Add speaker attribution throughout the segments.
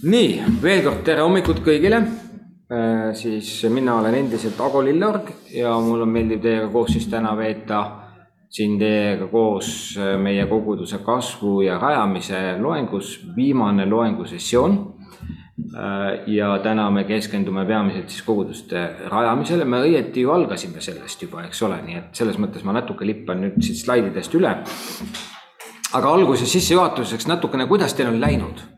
Speaker 1: nii, veel kord tere hommikut kõigile. siis mina olen endiselt Ago Lilleorg ja mul on meeldiv teiega koos siis täna veeta siin teiega koos meie koguduse kasvu ja rajamise loengus, viimane loengusessioon. ja täna me keskendume peamiselt siis koguduste rajamisele, me õieti ju algasime sellest juba, eks ole, nii et selles mõttes ma natuke lippan nüüd siit slaididest üle. aga alguses sissejuhatuseks natukene, kuidas teil on läinud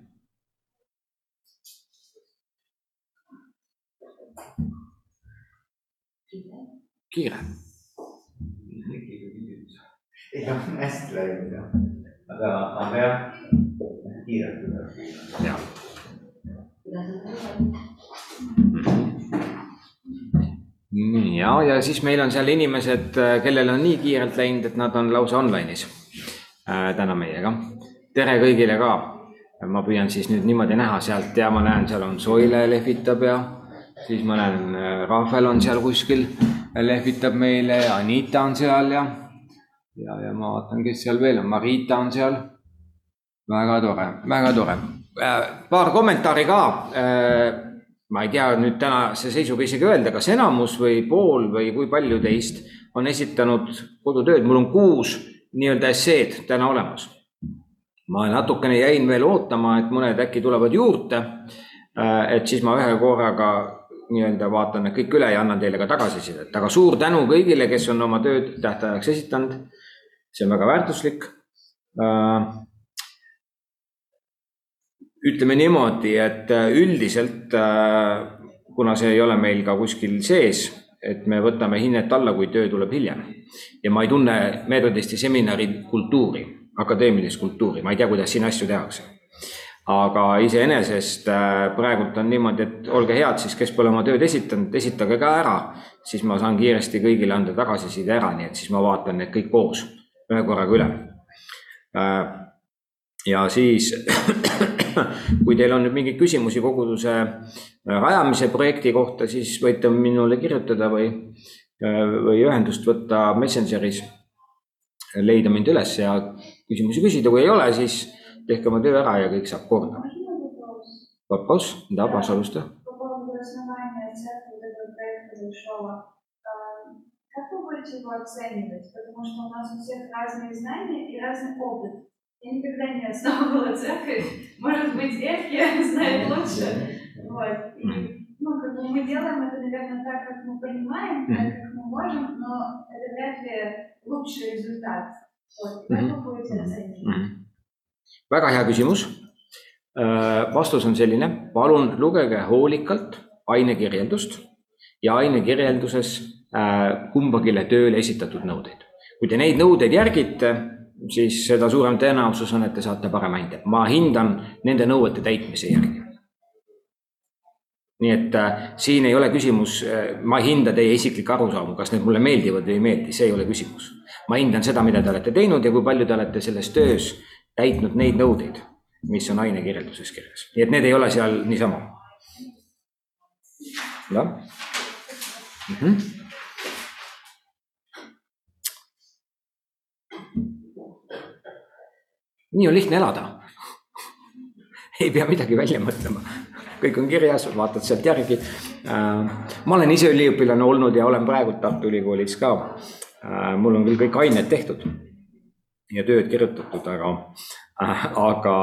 Speaker 1: kiire.
Speaker 2: ei noh, hästi läinud jah, aga, aga jah, kiirelt tuleb.
Speaker 1: jah. ja, ja siis meil on seal inimesed, kellel on nii kiirelt läinud, et nad on lausa online'is äh, täna meiega. tere kõigile ka. ma püüan siis nüüd niimoodi näha sealt ja ma näen, seal on Soile lehvitab ja siis ma näen, Rahvel on seal kuskil lehvitab meile ja Anita on seal ja, ja, ja ma vaatan, kes seal veel on, Marita on seal. väga tore, väga tore. paar kommentaari ka. ma ei tea nüüd tänase seisuga isegi öelda, kas enamus või pool või kui palju teist on esitanud kodutööd, mul on kuus nii-öelda esseed täna olemas. ma natukene jäin veel ootama, et mõned äkki tulevad juurde. et siis ma ühe korraga nii-öelda vaatan need kõik üle ja annan teile ka tagasisidet, aga suur tänu kõigile, kes on oma tööd tähtajaks esitanud. see on väga väärtuslik. Äh, ütleme niimoodi, et äh, üldiselt, äh, kuna see ei ole meil ka kuskil sees, et me võtame hinnet alla, kui töö tuleb hiljem ja ma ei tunne meetodisti seminari kultuuri, akadeemilist kultuuri, ma ei tea, kuidas siin asju tehakse aga iseenesest äh, praegult on niimoodi, et olge head siis, kes pole oma tööd esitanud, esitage ka ära, siis ma saan kiiresti kõigile anda tagasiside ära, nii et siis ma vaatan need kõik koos ühe korraga üle. Äh, ja siis, kui teil on nüüd mingeid küsimusi koguduse rajamise projekti kohta, siis võite minule kirjutada või, äh, või ühendust võtta Messengeris, leida mind üles ja küsimusi küsida, kui ei ole, siis tehke oma töö ära ja kõik saab korda. Вопрос? Да, пожалуйста.
Speaker 3: По поводу основания церкви вот этого проекта большого, как вы будете его оценивать? Потому что у нас у всех разные знания и разный опыт. Я никогда не основывала церковь. Может быть, Эфки знает лучше. Вот. И, ну, как бы мы делаем это, наверное, так, как мы понимаем, так, как мы можем, но это вряд ли лучший результат. Вот. Как вы будете оценивать?
Speaker 1: Väga hea küsimus. vastus on selline, palun lugege hoolikalt ainekirjeldust ja ainekirjelduses kumbagile tööle esitatud nõudeid. kui te neid nõudeid järgite, siis seda suurem tõenäosus on, et te saate parema hinde. ma hindan nende nõuete täitmise järgi. nii et äh, siin ei ole küsimus äh,, ma ei hinda teie isiklikke arusaamu, kas need mulle meeldivad või ei meeldi, see ei ole küsimus. ma hindan seda, mida te olete teinud ja kui palju te olete selles töös täitnud neid nõudeid, mis on ainekirjelduses kirjas, nii et need ei ole seal niisama. jah mm. -hmm. nii on lihtne elada. ei pea midagi välja mõtlema, kõik on kirjas, vaatad sealt järgi. ma olen ise üliõpilane olnud ja olen praegu Tartu Ülikoolis ka. mul on küll kõik ained tehtud ja tööd kirjutatud, aga, aga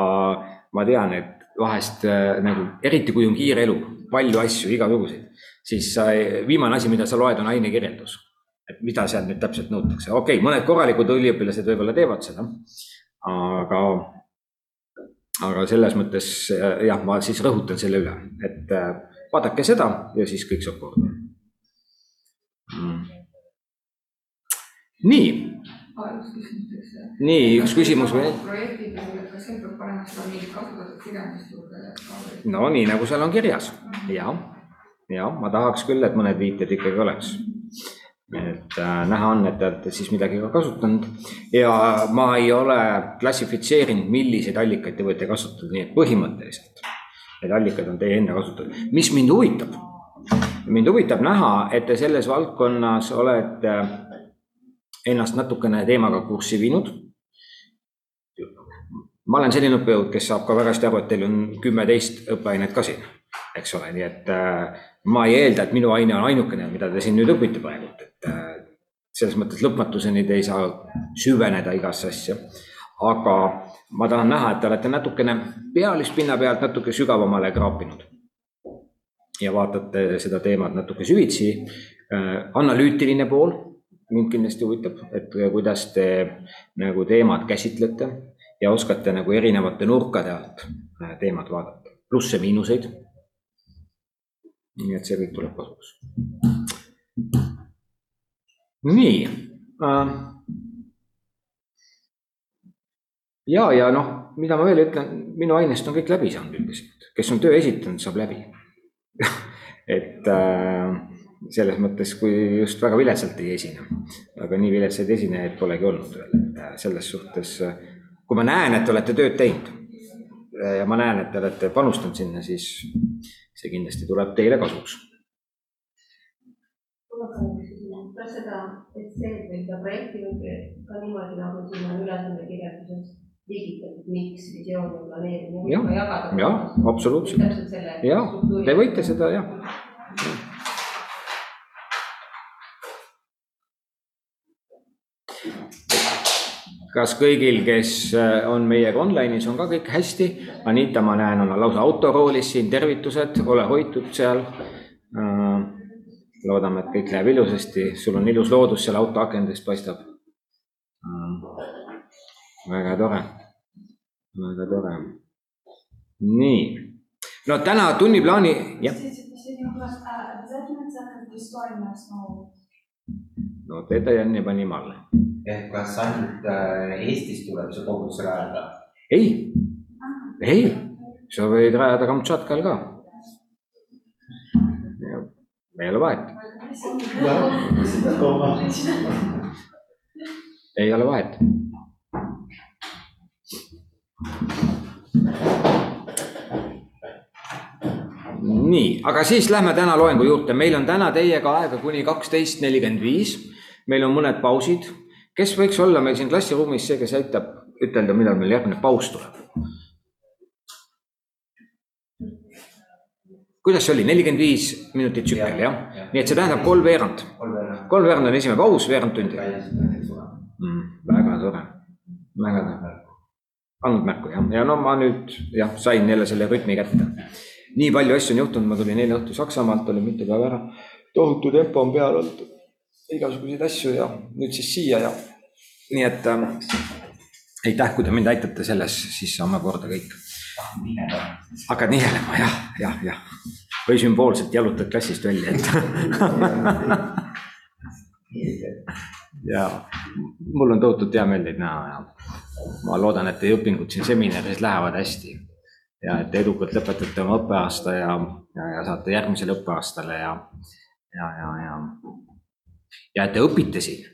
Speaker 1: ma tean, et vahest nagu eriti kui on kiire elu, palju asju, igasuguseid, siis sa, viimane asi, mida sa loed, on ainekirjeldus. et mida sealt nüüd täpselt nõutakse, okei okay,, mõned korralikud üliõpilased võib-olla teevad seda, aga, aga selles mõttes jah, ma siis rõhutan selle üle, et vaadake seda ja siis kõik saab korda. Mm.. nii nii, üks küsimus veel.
Speaker 4: projekti puhul, et kas seal peab panema seda mingit kasutatud kirjandust juurde?
Speaker 1: no nii nagu seal on kirjas ja, ja ma tahaks küll, et mõned viited ikkagi oleks. et äh, näha on, et te olete siis midagi ka kasutanud ja ma ei ole klassifitseerinud, milliseid allikaid te võite kasutada, nii et põhimõtteliselt need allikad on teie enda kasutada. mis mind huvitab? mind huvitab näha, et te selles valdkonnas olete ennast natukene teemaga kurssi viinud. ma olen selline õppejõud, kes saab ka väga hästi aru, et teil on kümme-teist õppeainet ka siin, eks ole, nii et äh, ma ei eelda, et minu aine on ainukene, mida te siin nüüd õpite praegu, et äh, selles mõttes lõpmatuseni te ei saa süveneda igasse asja. aga ma tahan näha, et te olete natukene pealispinna pealt natuke sügavamale kraapinud. ja vaatate seda teemat natuke süvitsi. analüütiline pool mind kindlasti huvitab, et kuidas te nagu teemat käsitlete ja oskate nagu erinevate nurkade alt teemat vaadata, plusse-miinuseid. nii et see kõik tuleb kasuks nii äh,. ja, ja noh, mida ma veel ütlen, minu ainest on kõik läbi saanud üldiselt, kes on töö esitanud, saab läbi et äh, selles mõttes, kui just väga viletsalt ei esine, aga nii viletsaid esinejaid polegi olnud veel, et äh, selles suhtes, äh, kui ma näen, et te olete tööd teinud ja ma näen, et te olete panustanud sinna, siis see kindlasti tuleb teile kasuks.
Speaker 5: Kas seda, et see, et meil seda projekti võib ka niimoodi nagu siin on ülesande kirjelduses liigitatud, miks visioon ja planeerimine.
Speaker 1: jah, jah, absoluutselt. jah, te võite seda jah. ja.. Kas kõigil, kes äh, on meiega online'is, on ka kõik hästi? Anita, ma näen, on lausa autoroolis siin, tervitused, ole hoitud seal äh, loodame, et kõik läheb ilusasti, sul on ilus loodus seal auto akendest paistab. väga tore, väga tore. nii, no täna tunniplaani, jah. No teda Janni pani malle.
Speaker 2: ehk kas ainult äh, Eestis tuleb see kogudus rajada?
Speaker 1: ei, ei, sa võid rajada Kamtšatkal ka ei ole vahet. ei ole vahet. Nii, aga siis lähme täna loengu juurde, meil on täna teiega aega kuni kaksteist nelikümmend viis. meil on mõned pausid, kes võiks olla meil siin klassiruumis see, kes aitab ütelda, millal meil järgmine paus tuleb kuidas see oli, nelikümmend viis minutit tsükkel jah ja.? nii et see tähendab kolmveerand. kolmveerand on esimene paus, veerand tundi mm,. väga tore, väga tore. andnud märku jah, ja no ma nüüd jah, sain jälle selle rütmi kätte. Nii palju asju on juhtunud, ma tulin eile õhtul Saksamaalt, olin mitu päeva ära. tohutu tempo on peal olnud, igasuguseid asju ja nüüd siis siia ja nii et äh, aitäh, kui te mind aitate selles, siis saame korda kõik hakkad nihelema jah, jah, jah. või sümboolselt jalutad klassist välja, et ja mul on tohutult hea meel teid näha ja ma loodan, et teie õpingud siin seminaris lähevad hästi. Ja et edukalt lõpetate oma õppeaasta ja, ja, ja saate järgmisele õppeaastale ja, ja, ja, ja. ja et te õpite siin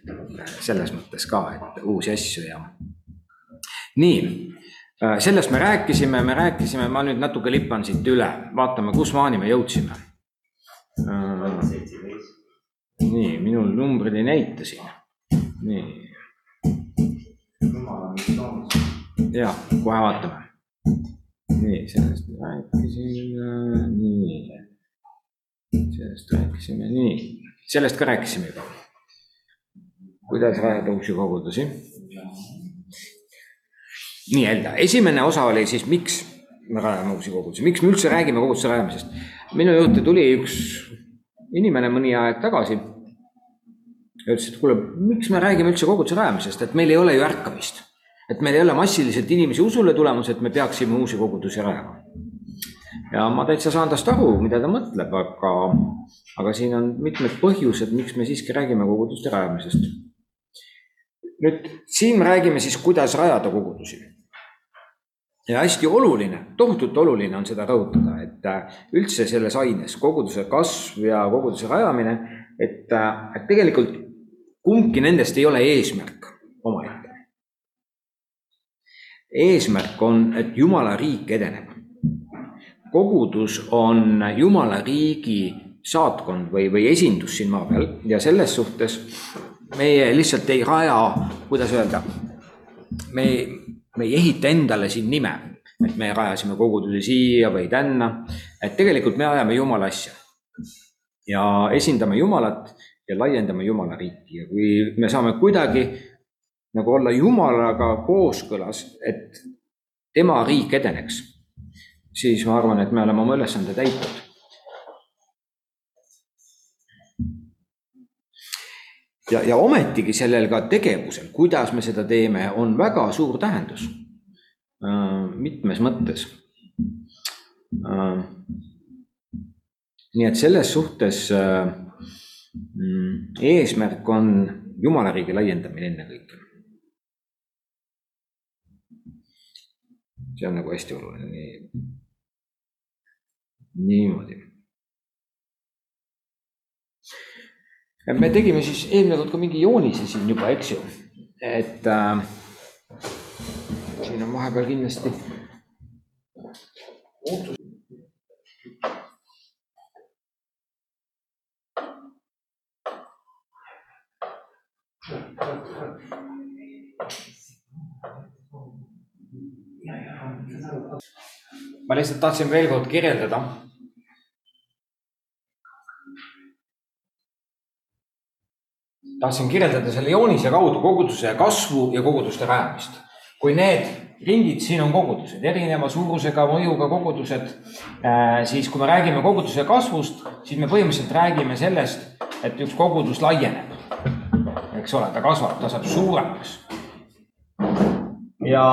Speaker 1: selles mõttes ka, et uusi asju ja. nii Äh, sellest me rääkisime, me rääkisime, ma nüüd natuke lippan siit üle, vaatame, kusmaani me jõudsime. Äh, nii, minul numbrid ei näita siin. nii. ja, kohe vaatame. Nii, sellest me rääkisime, nii. sellest rääkisime, nii, sellest ka rääkisime juba. kuidas rajada uusi kogudusi nii-öelda, esimene osa oli siis, miks me rajame uusi kogudusi, miks me üldse räägime koguduse rajamisest. minu juurde tuli üks inimene mõni aeg tagasi. ütles, et kuule, miks me räägime üldse koguduse rajamisest, et meil ei ole ju ärkamist. Et meil ei ole massiliselt inimesi usule tulemas, et me peaksime uusi kogudusi rajama. ja ma täitsa saan tast aru, mida ta mõtleb, aga, aga siin on mitmed põhjused, miks me siiski räägime koguduste rajamisest. nüüd siin me räägime siis, kuidas rajada kogudusi ja hästi oluline, tohutult oluline on seda rõhutada, et äh, üldse selles aines koguduse kasv ja koguduse rajamine, et, äh, et tegelikult kumbki nendest ei ole eesmärk. Eesmärk on, et Jumala riik edeneb. kogudus on Jumala riigi saatkond või, või esindus siin maa peal ja selles suhtes meie lihtsalt ei raja, kuidas öelda, me me ei ehita endale siin nime, et me rajasime koguduse siia või tänna, et tegelikult me ajame Jumala asja ja esindame Jumalat ja laiendame Jumala riiki ja kui me saame kuidagi nagu olla Jumalaga kooskõlas, et tema riik edeneks, siis ma arvan, et me oleme oma ülesande täitnud. ja, ja ometigi sellel ka tegevusel, kuidas me seda teeme, on väga suur tähendus äh, mitmes mõttes äh, nii et selles suhtes äh, mm, eesmärk on Jumala riigi laiendamine ennekõike. See on nagu hästi oluline, nii, niimoodi. me tegime siis eelmine kord ka mingi joonise siin juba, eks ju, et äh, siin on vahepeal kindlasti ootus. Ma lihtsalt tahtsin veel kord kirjeldada. tahtsin kirjeldada selle joonise kaudu koguduse kasvu ja koguduste rajamist. kui need ringid siin on kogudused, erineva suurusega, mõjuga kogudused, siis kui me räägime koguduse kasvust, siis me põhimõtteliselt räägime sellest, et üks kogudus laieneb. eks ole, ta kasvab, ta saab suuremaks. ja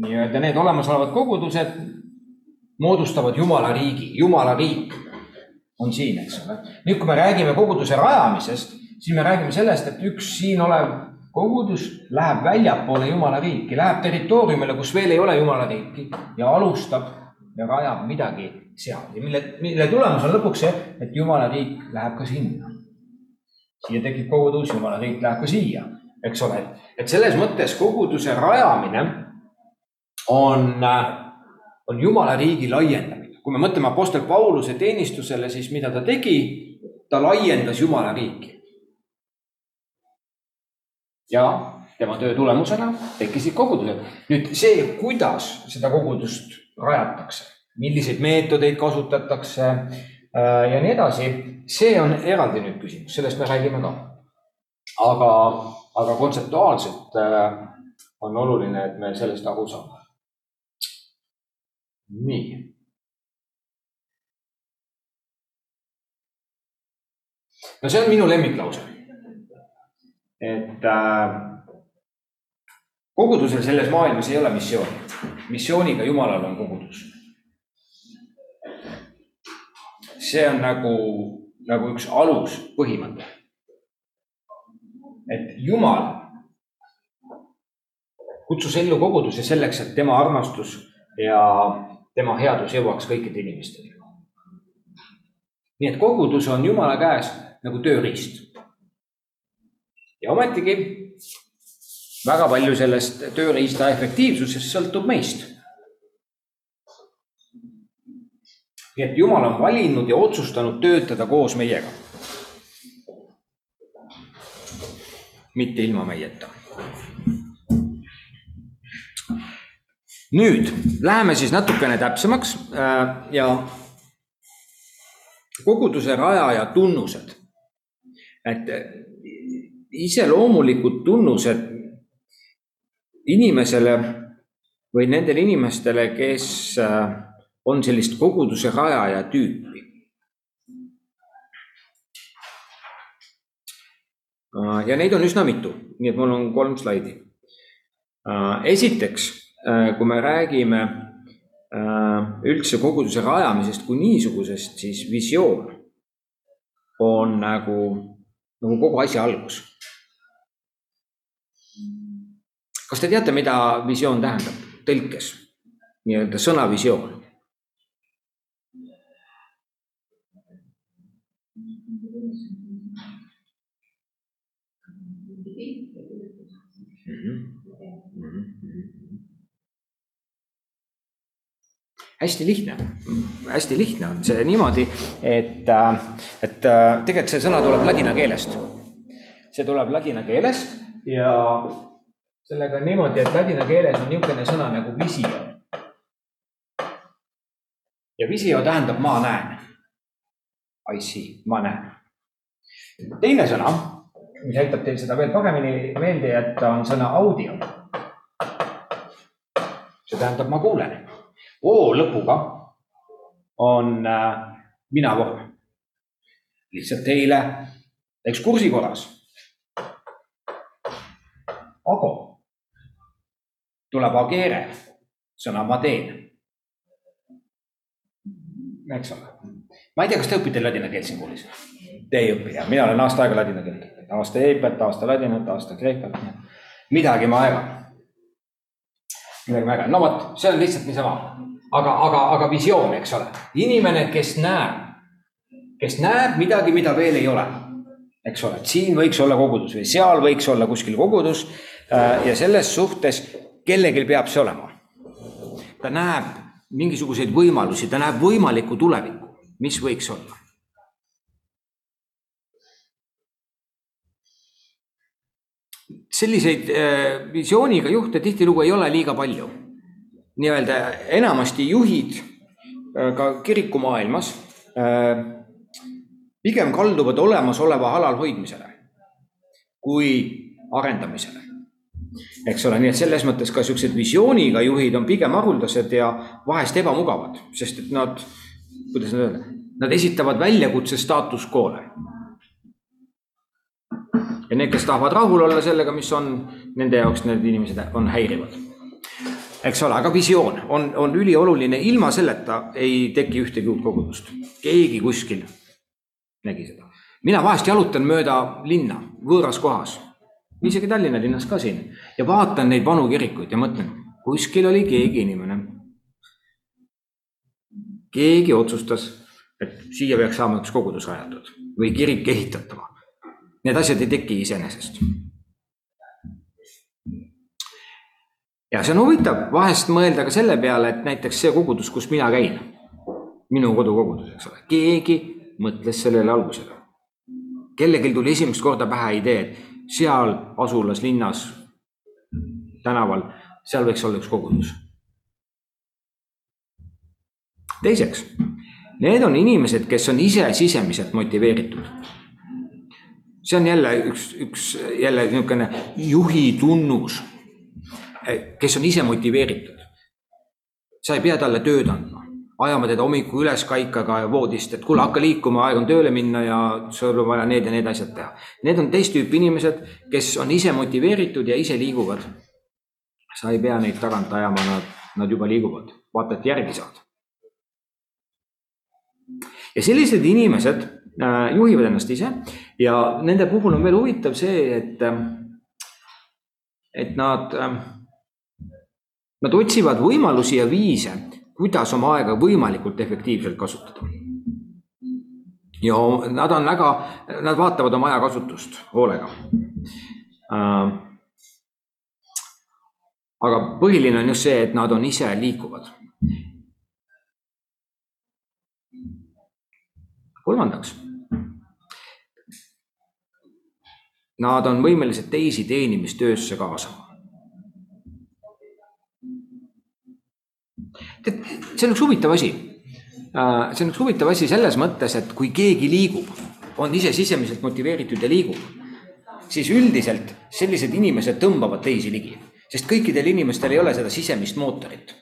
Speaker 1: nii-öelda need olemasolevad kogudused moodustavad Jumala riigi, Jumala riik on siin, eks ole. nüüd, kui me räägime koguduse rajamisest, siis me räägime sellest, et üks siin olev kogudus läheb väljapoole Jumala riiki, läheb territooriumile, kus veel ei ole Jumala riiki ja alustab ja rajab midagi seal ja mille, mille tulemus on lõpuks see, et Jumala riik läheb ka sinna. siia tekib kogudus, Jumala riik läheb ka siia, eks ole, et, selles mõttes koguduse rajamine on, on Jumala riigi laiendamine. kui me mõtleme Apostel Pauluse teenistusele, siis mida ta tegi? ta laiendas Jumala riiki. ja tema töö tulemusena tekkisid kogudused. nüüd see, kuidas seda kogudust rajatakse, milliseid meetodeid kasutatakse äh, ja nii edasi, see on eraldi nüüd küsimus, sellest me räägime ka. aga, aga kontseptuaalselt äh, on oluline, et me sellest aru saame nii. no see on minu lemmiklause. et äh, kogudusel selles maailmas ei ole missiooni. missiooniga Jumalal on kogudus. see on nagu, nagu üks aluspõhimõte. et Jumal kutsus ellu koguduse selleks, et tema armastus ja tema headus jõuaks kõikide inimesteni. nii et kogudus on Jumala käes nagu tööriist. ja ometigi väga palju sellest tööriista efektiivsusest sõltub meist. nii et Jumal on valinud ja otsustanud töötada koos meiega. mitte ilma meieta nüüd läheme siis natukene täpsemaks äh, ja koguduse rajaja tunnused. et äh, iseloomulikud tunnused inimesele või nendele inimestele, kes äh, on sellist koguduse rajaja tüüpi. ja neid on üsna mitu, nii et mul on kolm slaidi. esiteks kui me räägime äh, üldse koguduse rajamisest kui niisugusest, siis visioon on nagu, nagu kogu asja algus. kas te teate, mida visioon tähendab tõlkes, nii-öelda sõna visioon? Mm -hmm. Hästi lihtne, hästi lihtne on see niimoodi, et, äh, et äh, tegelikult see sõna tuleb ladina keelest. see tuleb ladina keelest ja sellega on niimoodi, et ladina keeles on niisugune sõna nagu visio. ja visio tähendab ma näen. I see, ma näen. teine sõna, mis aitab teil seda veel paremini meelde jätta, on sõna audio. see tähendab, ma kuulen. O lõpuga on äh, mina vorm. lihtsalt teile ekskursi korras. Ago tuleb agere, sõna ma teen. eks ole, ma ei tea, kas te õpite ladina keelt siin koolis? Te ei õpi jah, mina olen aasta aega ladina keelt õppinud, aasta heibet, aasta ladinat, aasta kreekat. midagi ma aegan. midagi aegan, no vot, see on lihtsalt niisama, aga, aga, aga visioon, eks ole, inimene, kes näeb, kes näeb midagi, mida veel ei ole eks ole, et siin võiks olla kogudus või seal võiks olla kuskil kogudus ja selles suhtes kellelgi peab see olema. ta näeb mingisuguseid võimalusi, ta näeb võimalikku tulevikku, mis võiks olla. selliseid äh, visiooniga juhte tihtilugu ei ole liiga palju. Nii-öelda enamasti juhid äh, ka kirikumaailmas äh, pigem kalduvad olemasoleva alal hoidmisele kui arendamisele eks ole, nii et selles mõttes ka siuksed visiooniga juhid on pigem haruldased ja vahest ebamugavad, sest et nad, kuidas nüüd öelda, nad esitavad väljakutse staatus quo'le. ja need, kes tahavad rahul olla sellega, mis on, nende jaoks need inimesed on häirivad. Eks ole, aga visioon on, on ülioluline, ilma selleta ei teki ühtegi uut kogudust. keegi kuskil nägi seda. mina vahest jalutan mööda linna võõras kohas isegi Tallinna linnas ka siin ja vaatan neid vanu kirikuid ja mõtlen, kuskil oli keegi inimene. keegi otsustas, et siia peaks saama üks kogudus rajatud või kirik ehitatama. Need asjad ei teki iseenesest. Ja see on huvitav vahest mõelda ka selle peale, et näiteks see kogudus, kus mina käin, minu kodukogudus, eks ole, keegi mõtles sellele algusele. kellelgi tuli esimest korda pähe idee, et seal asulas, linnas, tänaval, seal võiks olla üks kogudus. teiseks, need on inimesed, kes on ise sisemiselt motiveeritud. see on jälle üks, üks jälle niisugune juhi tunnus, kes on ise motiveeritud. sa ei pea talle tööd andma ajama teda hommikul üles kaikaga voodist, et kuule, hakka liikuma, aeg on tööle minna ja sul on vaja need ja need asjad teha. Need on teist tüüpi inimesed, kes on ise motiveeritud ja ise liiguvad. sa ei pea neid tagant ajama, nad, nad juba liiguvad, vaata, et järgi saad. ja sellised inimesed äh, juhivad ennast ise ja nende puhul on veel huvitav see, et, et nad äh,, nad otsivad võimalusi ja viise kuidas oma aega võimalikult efektiivselt kasutada. ja nad on väga, nad vaatavad oma ajakasutust hoolega. Äh, aga põhiline on just see, et nad on ise liikuvad. kolmandaks. Nad on võimelised teisi teenimistöösse kaasama. Tead, see on üks huvitav asi. Äh, see on üks huvitav asi selles mõttes, et kui keegi liigub, on ise sisemiselt motiveeritud ja liigub, siis üldiselt sellised inimesed tõmbavad teisi ligi, sest kõikidel inimestel ei ole seda sisemist mootorit.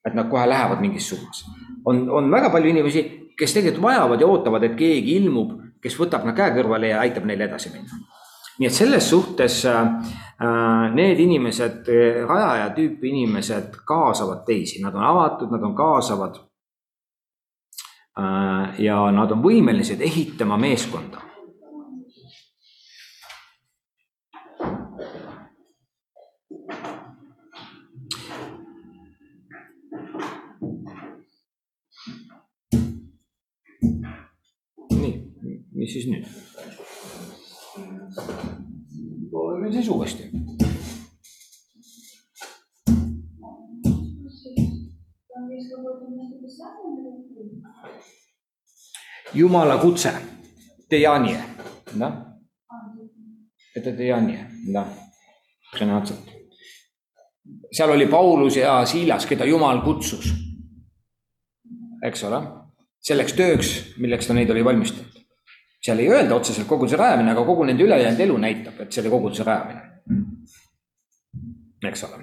Speaker 1: et nad kohe lähevad mingis suunas. on, on väga palju inimesi, kes tegelikult vajavad ja ootavad, et keegi ilmub, kes võtab nad käe kõrvale ja aitab neil edasi minna nii et selles suhtes äh, äh, need inimesed, rajaja tüüpi inimesed kaasavad teisi, nad on avatud, nad on kaasavad. Äh, ja nad on võimelised ehitama meeskonda. nii, mis siis nüüd? gdzieś uwieźć. Jumala kutse, teanie, da? Te teanie, da, sõnaotseselt. seal oli Paulus ja Siilas, keda Jumal kutsus, eks ole, selleks tööks, milleks ta neid oli valmistanud seal ei öelda otseselt koguduse rajamine, aga kogu nende ülejäänud elu näitab, et see oli koguduse rajamine. eks ole,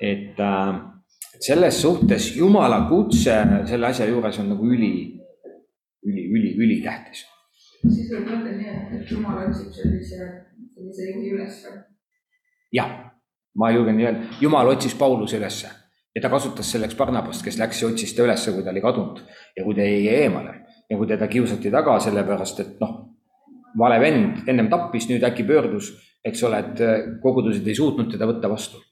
Speaker 1: et äh, selles suhtes Jumala kutse selle asja juures on nagu üli, üli, üli, ülitähtis.
Speaker 4: siis võib mõelda nii, et, Jumal otsib sellise, sellise juhi üles või?
Speaker 1: jah, ma julgen nii öelda, Jumal otsis Pauluse ülesse ja ta kasutas selleks Barnabast, kes läks ja otsis ta ülesse, kui ta oli kadunud ja kui ta jäi eemale ja kui teda kiusati taga sellepärast, et noh, vale vend ennem tappis, nüüd äkki pöördus, eks ole, et kogudused ei suutnud teda võtta vastu.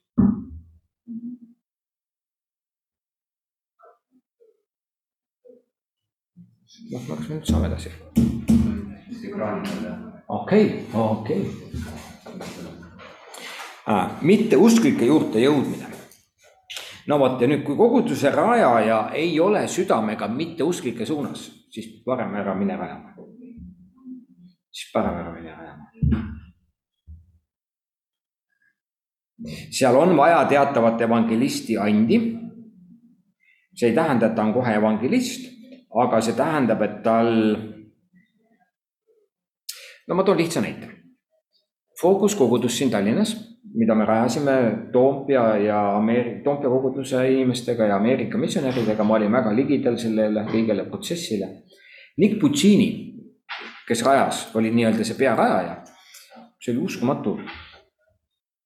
Speaker 1: noh, kas me nüüd saame edasi? okei okei okay. mitteusklike juurde jõudmine. no vot ja nüüd, kui koguduse rajaja ei ole südamega mitteusklike suunas, siis parem ära mine rajama. siis parem ära mine rajama. seal on vaja teatavat evangelisti andi. see ei tähenda, et ta on kohe evangelist, aga see tähendab, et tal no ma toon lihtsa näite. Fookuskogudus siin Tallinnas, mida me rajasime Toompea ja Ameerika, Toompea koguduse inimestega ja Ameerika missionäridega, ma olin väga ligidal sellele kõigele protsessile. Nick Puccini, kes rajas, oli nii-öelda see pearajaja. see oli uskumatu.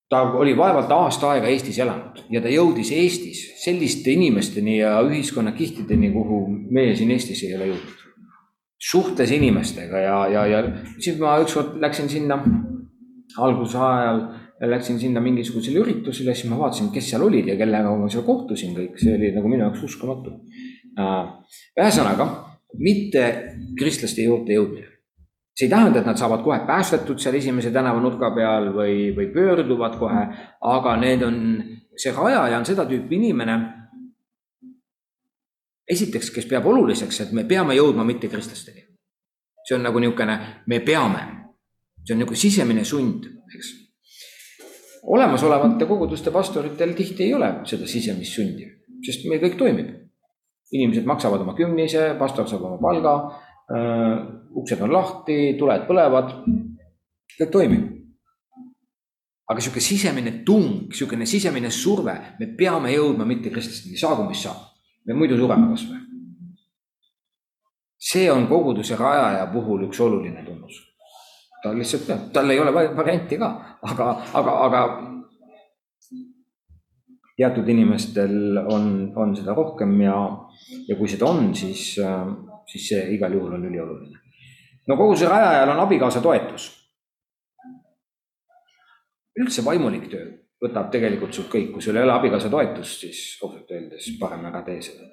Speaker 1: ta oli vaevalt aasta aega Eestis elanud ja ta jõudis Eestis selliste inimesteni ja ühiskonnakihtideni, kuhu meie siin Eestis ei ole jõudnud suhtles inimestega ja, ja, ja siis ma ükskord läksin sinna alguse ajal, läksin sinna mingisugusele üritusele, siis ma vaatasin, kes seal olid ja kellega ma seal kohtusin kõik, see oli nagu minu jaoks uskumatu. ühesõnaga, mitte kristlaste juurde jõudmine. see ei tähenda, et nad saavad kohe päästetud seal esimese tänavanurga peal või, või pöörduvad kohe, aga need on, see rajaja on seda tüüpi inimene esiteks, kes peab oluliseks, et me peame jõudma mittekristlasteni. see on nagu niisugune, me peame, see on nagu sisemine sund, eks. olemasolevate koguduste pastoritel tihti ei ole seda sisemist sundi, sest meil kõik toimib. inimesed maksavad oma kümnise, pastor saab oma palga äh,, uksed on lahti, tuled põlevad, kõik toimib aga sihuke sisemine tung, sihukene sisemine surve, me peame jõudma mittekristlasteni, saagu mis saab me muidu sureme kasvõi. see on koguduse rajaja puhul üks oluline tunnus. Ta lihtsalt, tal ei ole varianti ka, aga, aga, aga teatud inimestel on, on seda rohkem ja, ja kui seda on, siis, siis see igal juhul on ülioluline. no koguduse rajajal on abikaasa toetus. üldse vaimulik töö võtab tegelikult sult kõik, kui sul ei ole abikaasa toetust, siis ausalt öeldes parem ära tee seda.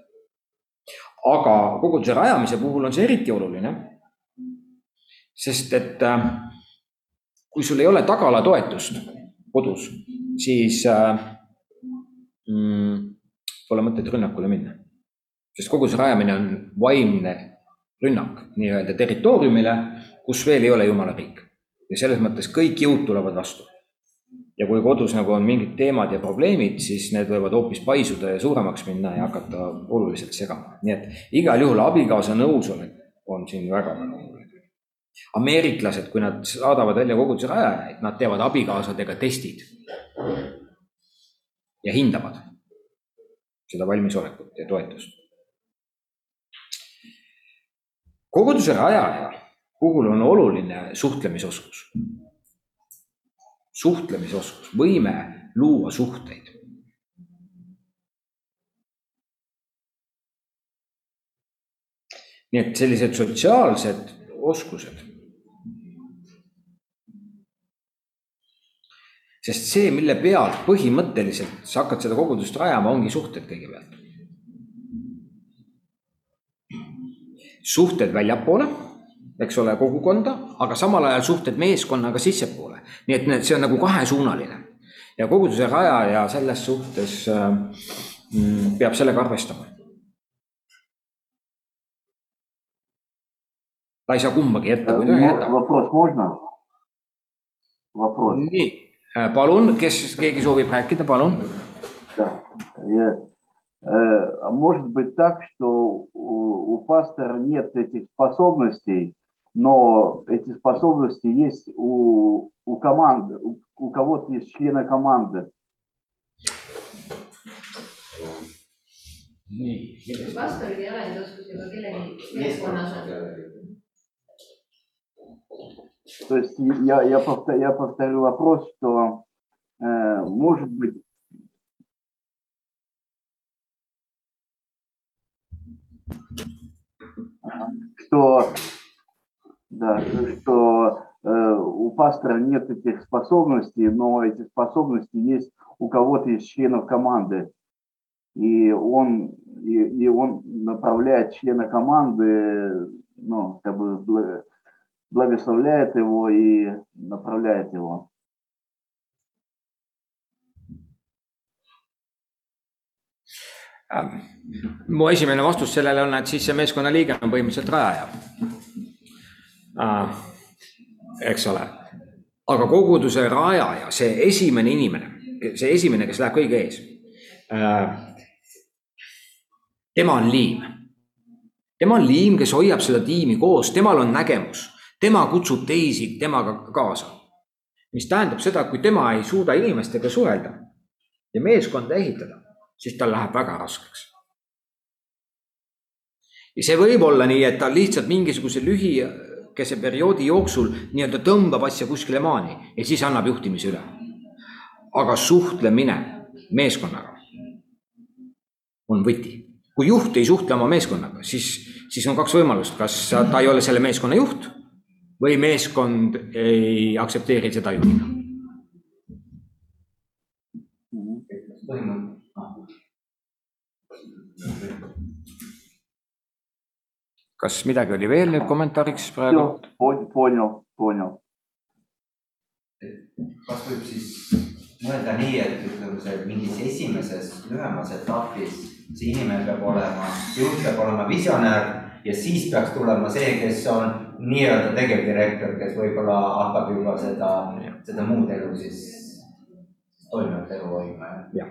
Speaker 1: aga koguduse rajamise puhul on see eriti oluline. Sest et äh, kui sul ei ole tagala toetust kodus, siis äh, mm, pole mõtet rünnakule minna. sest koguduse rajamine on vaimne rünnak nii-öelda territooriumile, kus veel ei ole jumala riik. ja selles mõttes kõik jõud tulevad vastu ja kui kodus nagu on mingid teemad ja probleemid, siis need võivad hoopis paisuda ja suuremaks minna ja hakata oluliselt segama, nii et igal juhul abikaasa nõusolek on siin väga-väga oluline. Ameeriklased, kui nad saadavad välja koguduse rajajaid, nad teevad abikaasadega testid. ja hindavad seda valmisolekut ja toetust. koguduse rajaja puhul on oluline suhtlemisoskus suhtlemisoskus, võime luua suhteid. nii et sellised sotsiaalsed oskused. sest see, mille pealt põhimõtteliselt sa hakkad seda kogudust rajama, ongi suhted kõigepealt. suhted väljapoole eks ole, kogukonda, aga samal ajal suhted meeskonnaga sissepoole. nii et see on nagu kahesuunaline ja koguduse rajaja selles suhtes äh, mm, peab sellega arvestama. Ta ei saa kumbagi jätta, kui ta ühe jätab.
Speaker 6: Вопрос можно? Вопрос.
Speaker 1: nii, palun, kes, keegi soovib rääkida, palun.
Speaker 6: Я, может быть так, что у, у пастора нет этих способностей, но эти способности есть у, у команды, у, у кого-то есть члена команды.
Speaker 2: nii.
Speaker 5: pastoril ei ole neid oskusi, aga kellegi meeskonnas on.
Speaker 6: То есть я, я, повторю, я повторю вопрос, что э, может быть что, да, что э, у пастора нет этих способностей, но эти способности есть у кого-то из членов команды. И он, и, и он направляет члена команды, ну, как бы благословляет его и направляет его.
Speaker 1: mu esimene vastus sellele on , et siis see meeskonnaliige on põhimõtteliselt rajaja . eks ole , aga koguduse rajaja , see esimene inimene , see esimene , kes läheb kõige ees . tema on liim . tema on liim , kes hoiab seda tiimi koos , temal on nägemus , tema kutsub teisi temaga kaasa. mis tähendab seda, kui tema ei suuda inimestega suhelda ja meeskonda ehitada, siis tal läheb väga raskeks. ja see võib olla nii, et ta lihtsalt mingisuguse lühikese perioodi jooksul nii-öelda tõmbab asja kuskile maani ja siis annab juhtimise üle. aga suhtlemine meeskonnaga on võti. kui juht ei suhtle oma meeskonnaga, siis, siis on kaks võimalust, kas ta ei ole selle meeskonna juht või meeskond ei aktsepteeri seda juhina. kas midagi oli veel nüüd kommentaariks praegu?
Speaker 2: kas võib siis mõelda nii, et ütleme, see mingis esimeses lühemas etapis see inimene peab olema, juht peab olema visionäär ja siis peaks tulema see, kes on nii-öelda tegevdirektor, kes võib-olla hakkab juba seda, seda muud elu siis, toimivat elu hoidma ja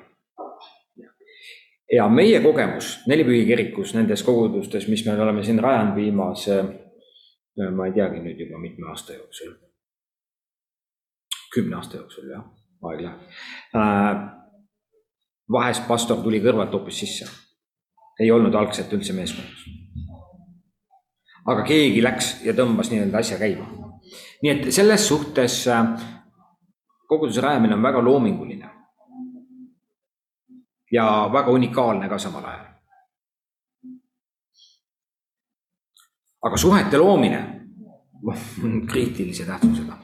Speaker 1: ja meie kogemus Nelipühi kirikus nendes kogudustes, mis me oleme siin rajanud viimase, ma ei teagi nüüd juba mitme aasta jooksul. kümne aasta jooksul jah, aeg läheb. vahest pastor tuli kõrvalt hoopis sisse. ei olnud algselt üldse meeskonnas. Aga keegi läks ja tõmbas nii-öelda asja käima. nii et selles suhtes äh, koguduse rajamine on väga loominguline ja väga unikaalne ka samal ajal. aga suhete loomine on kriitilise tähtsusega.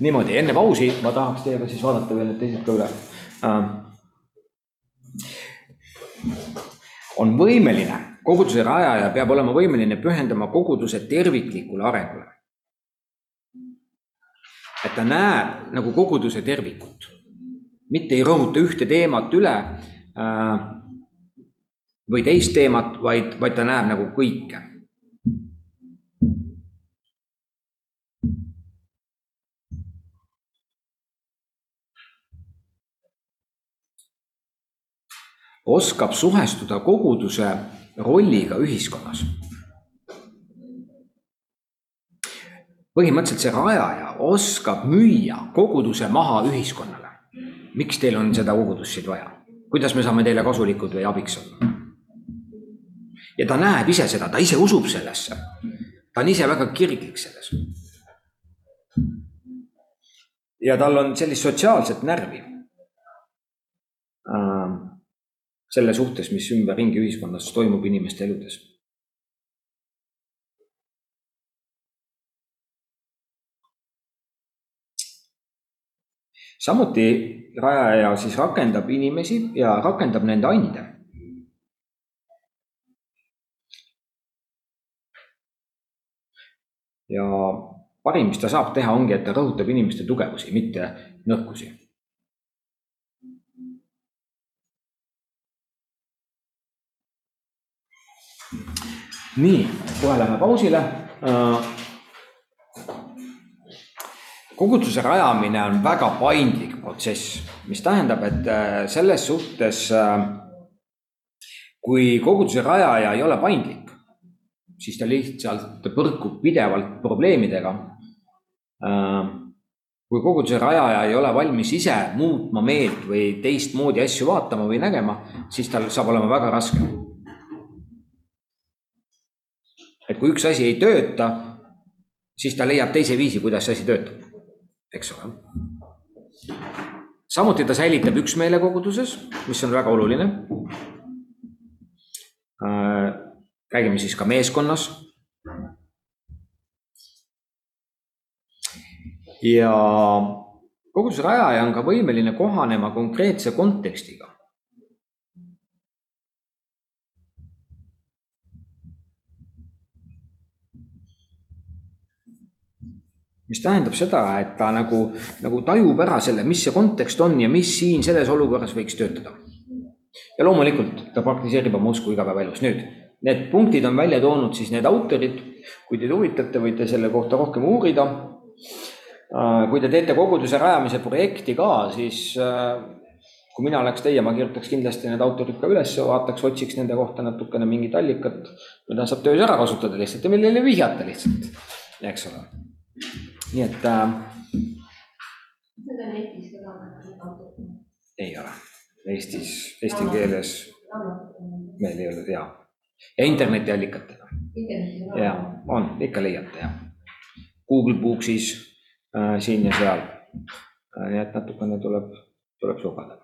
Speaker 1: niimoodi, enne pausi ma tahaks teiega siis vaadata veel need teised ka üle. On võimeline, koguduse rajaja peab olema võimeline pühendama koguduse terviklikule arengule. et ta näeb nagu koguduse tervikut mitte ei rõhuta ühte teemat üle äh, või teist teemat, vaid, vaid ta näeb nagu kõike. Oskab suhestuda koguduse rolliga ühiskonnas. põhimõtteliselt see rajaja oskab müüa koguduse maha ühiskonnale miks teil on seda kogudust siin vaja, kuidas me saame teile kasulikud või abiks olla. ja ta näeb ise seda, ta ise usub sellesse. ta on ise väga kirglik selles. ja tal on sellist sotsiaalset närvi. Selle suhtes, mis ümberringi ühiskonnas toimub inimeste eludes samuti rajaja siis rakendab inimesi ja rakendab nende ande. ja parim, mis ta saab teha, ongi, et ta rõhutab inimeste tugevusi, mitte nõrkusi. nii, kohe lähme pausile koguduse rajamine on väga paindlik protsess, mis tähendab, et äh, selles suhtes, äh, kui koguduse rajaja ei ole paindlik, siis ta lihtsalt põrkub pidevalt probleemidega. Äh, kui koguduse rajaja ei ole valmis ise muutma meelt või teistmoodi asju vaatama või nägema, siis tal saab olema väga raske. Et kui üks asi ei tööta, siis ta leiab teise viisi, kuidas see asi töötab eks ole. samuti ta säilitab üksmeele koguduses, mis on väga oluline. Äh, räägime siis ka meeskonnas. ja koguduse rajaja on ka võimeline kohanema konkreetse kontekstiga. Mis tähendab seda, et ta nagu, nagu tajub ära selle, mis see kontekst on ja mis siin selles olukorras võiks töötada. ja loomulikult ta praktiseerib oma usku igapäevaelus. nüüd, need punktid on välja toonud siis need autorid, kui teid huvitate, võite selle kohta rohkem uurida. Äh, kui te teete koguduse rajamise projekti ka, siis äh, kui mina oleks teie, ma kirjutaks kindlasti need autorid ka üles, vaataks, otsiks nende kohta natukene mingit allikat, mida saab töös ära kasutada lihtsalt ja millele vihjata lihtsalt, eks ole nii et äh,. Ei ole, Eestis, eesti keeles meil ei ole ja, ja internetiallikatega. ja on, ikka leiate jah. Google Booksis äh, siin ja seal äh,. nii et natukene tuleb, tuleb lugeda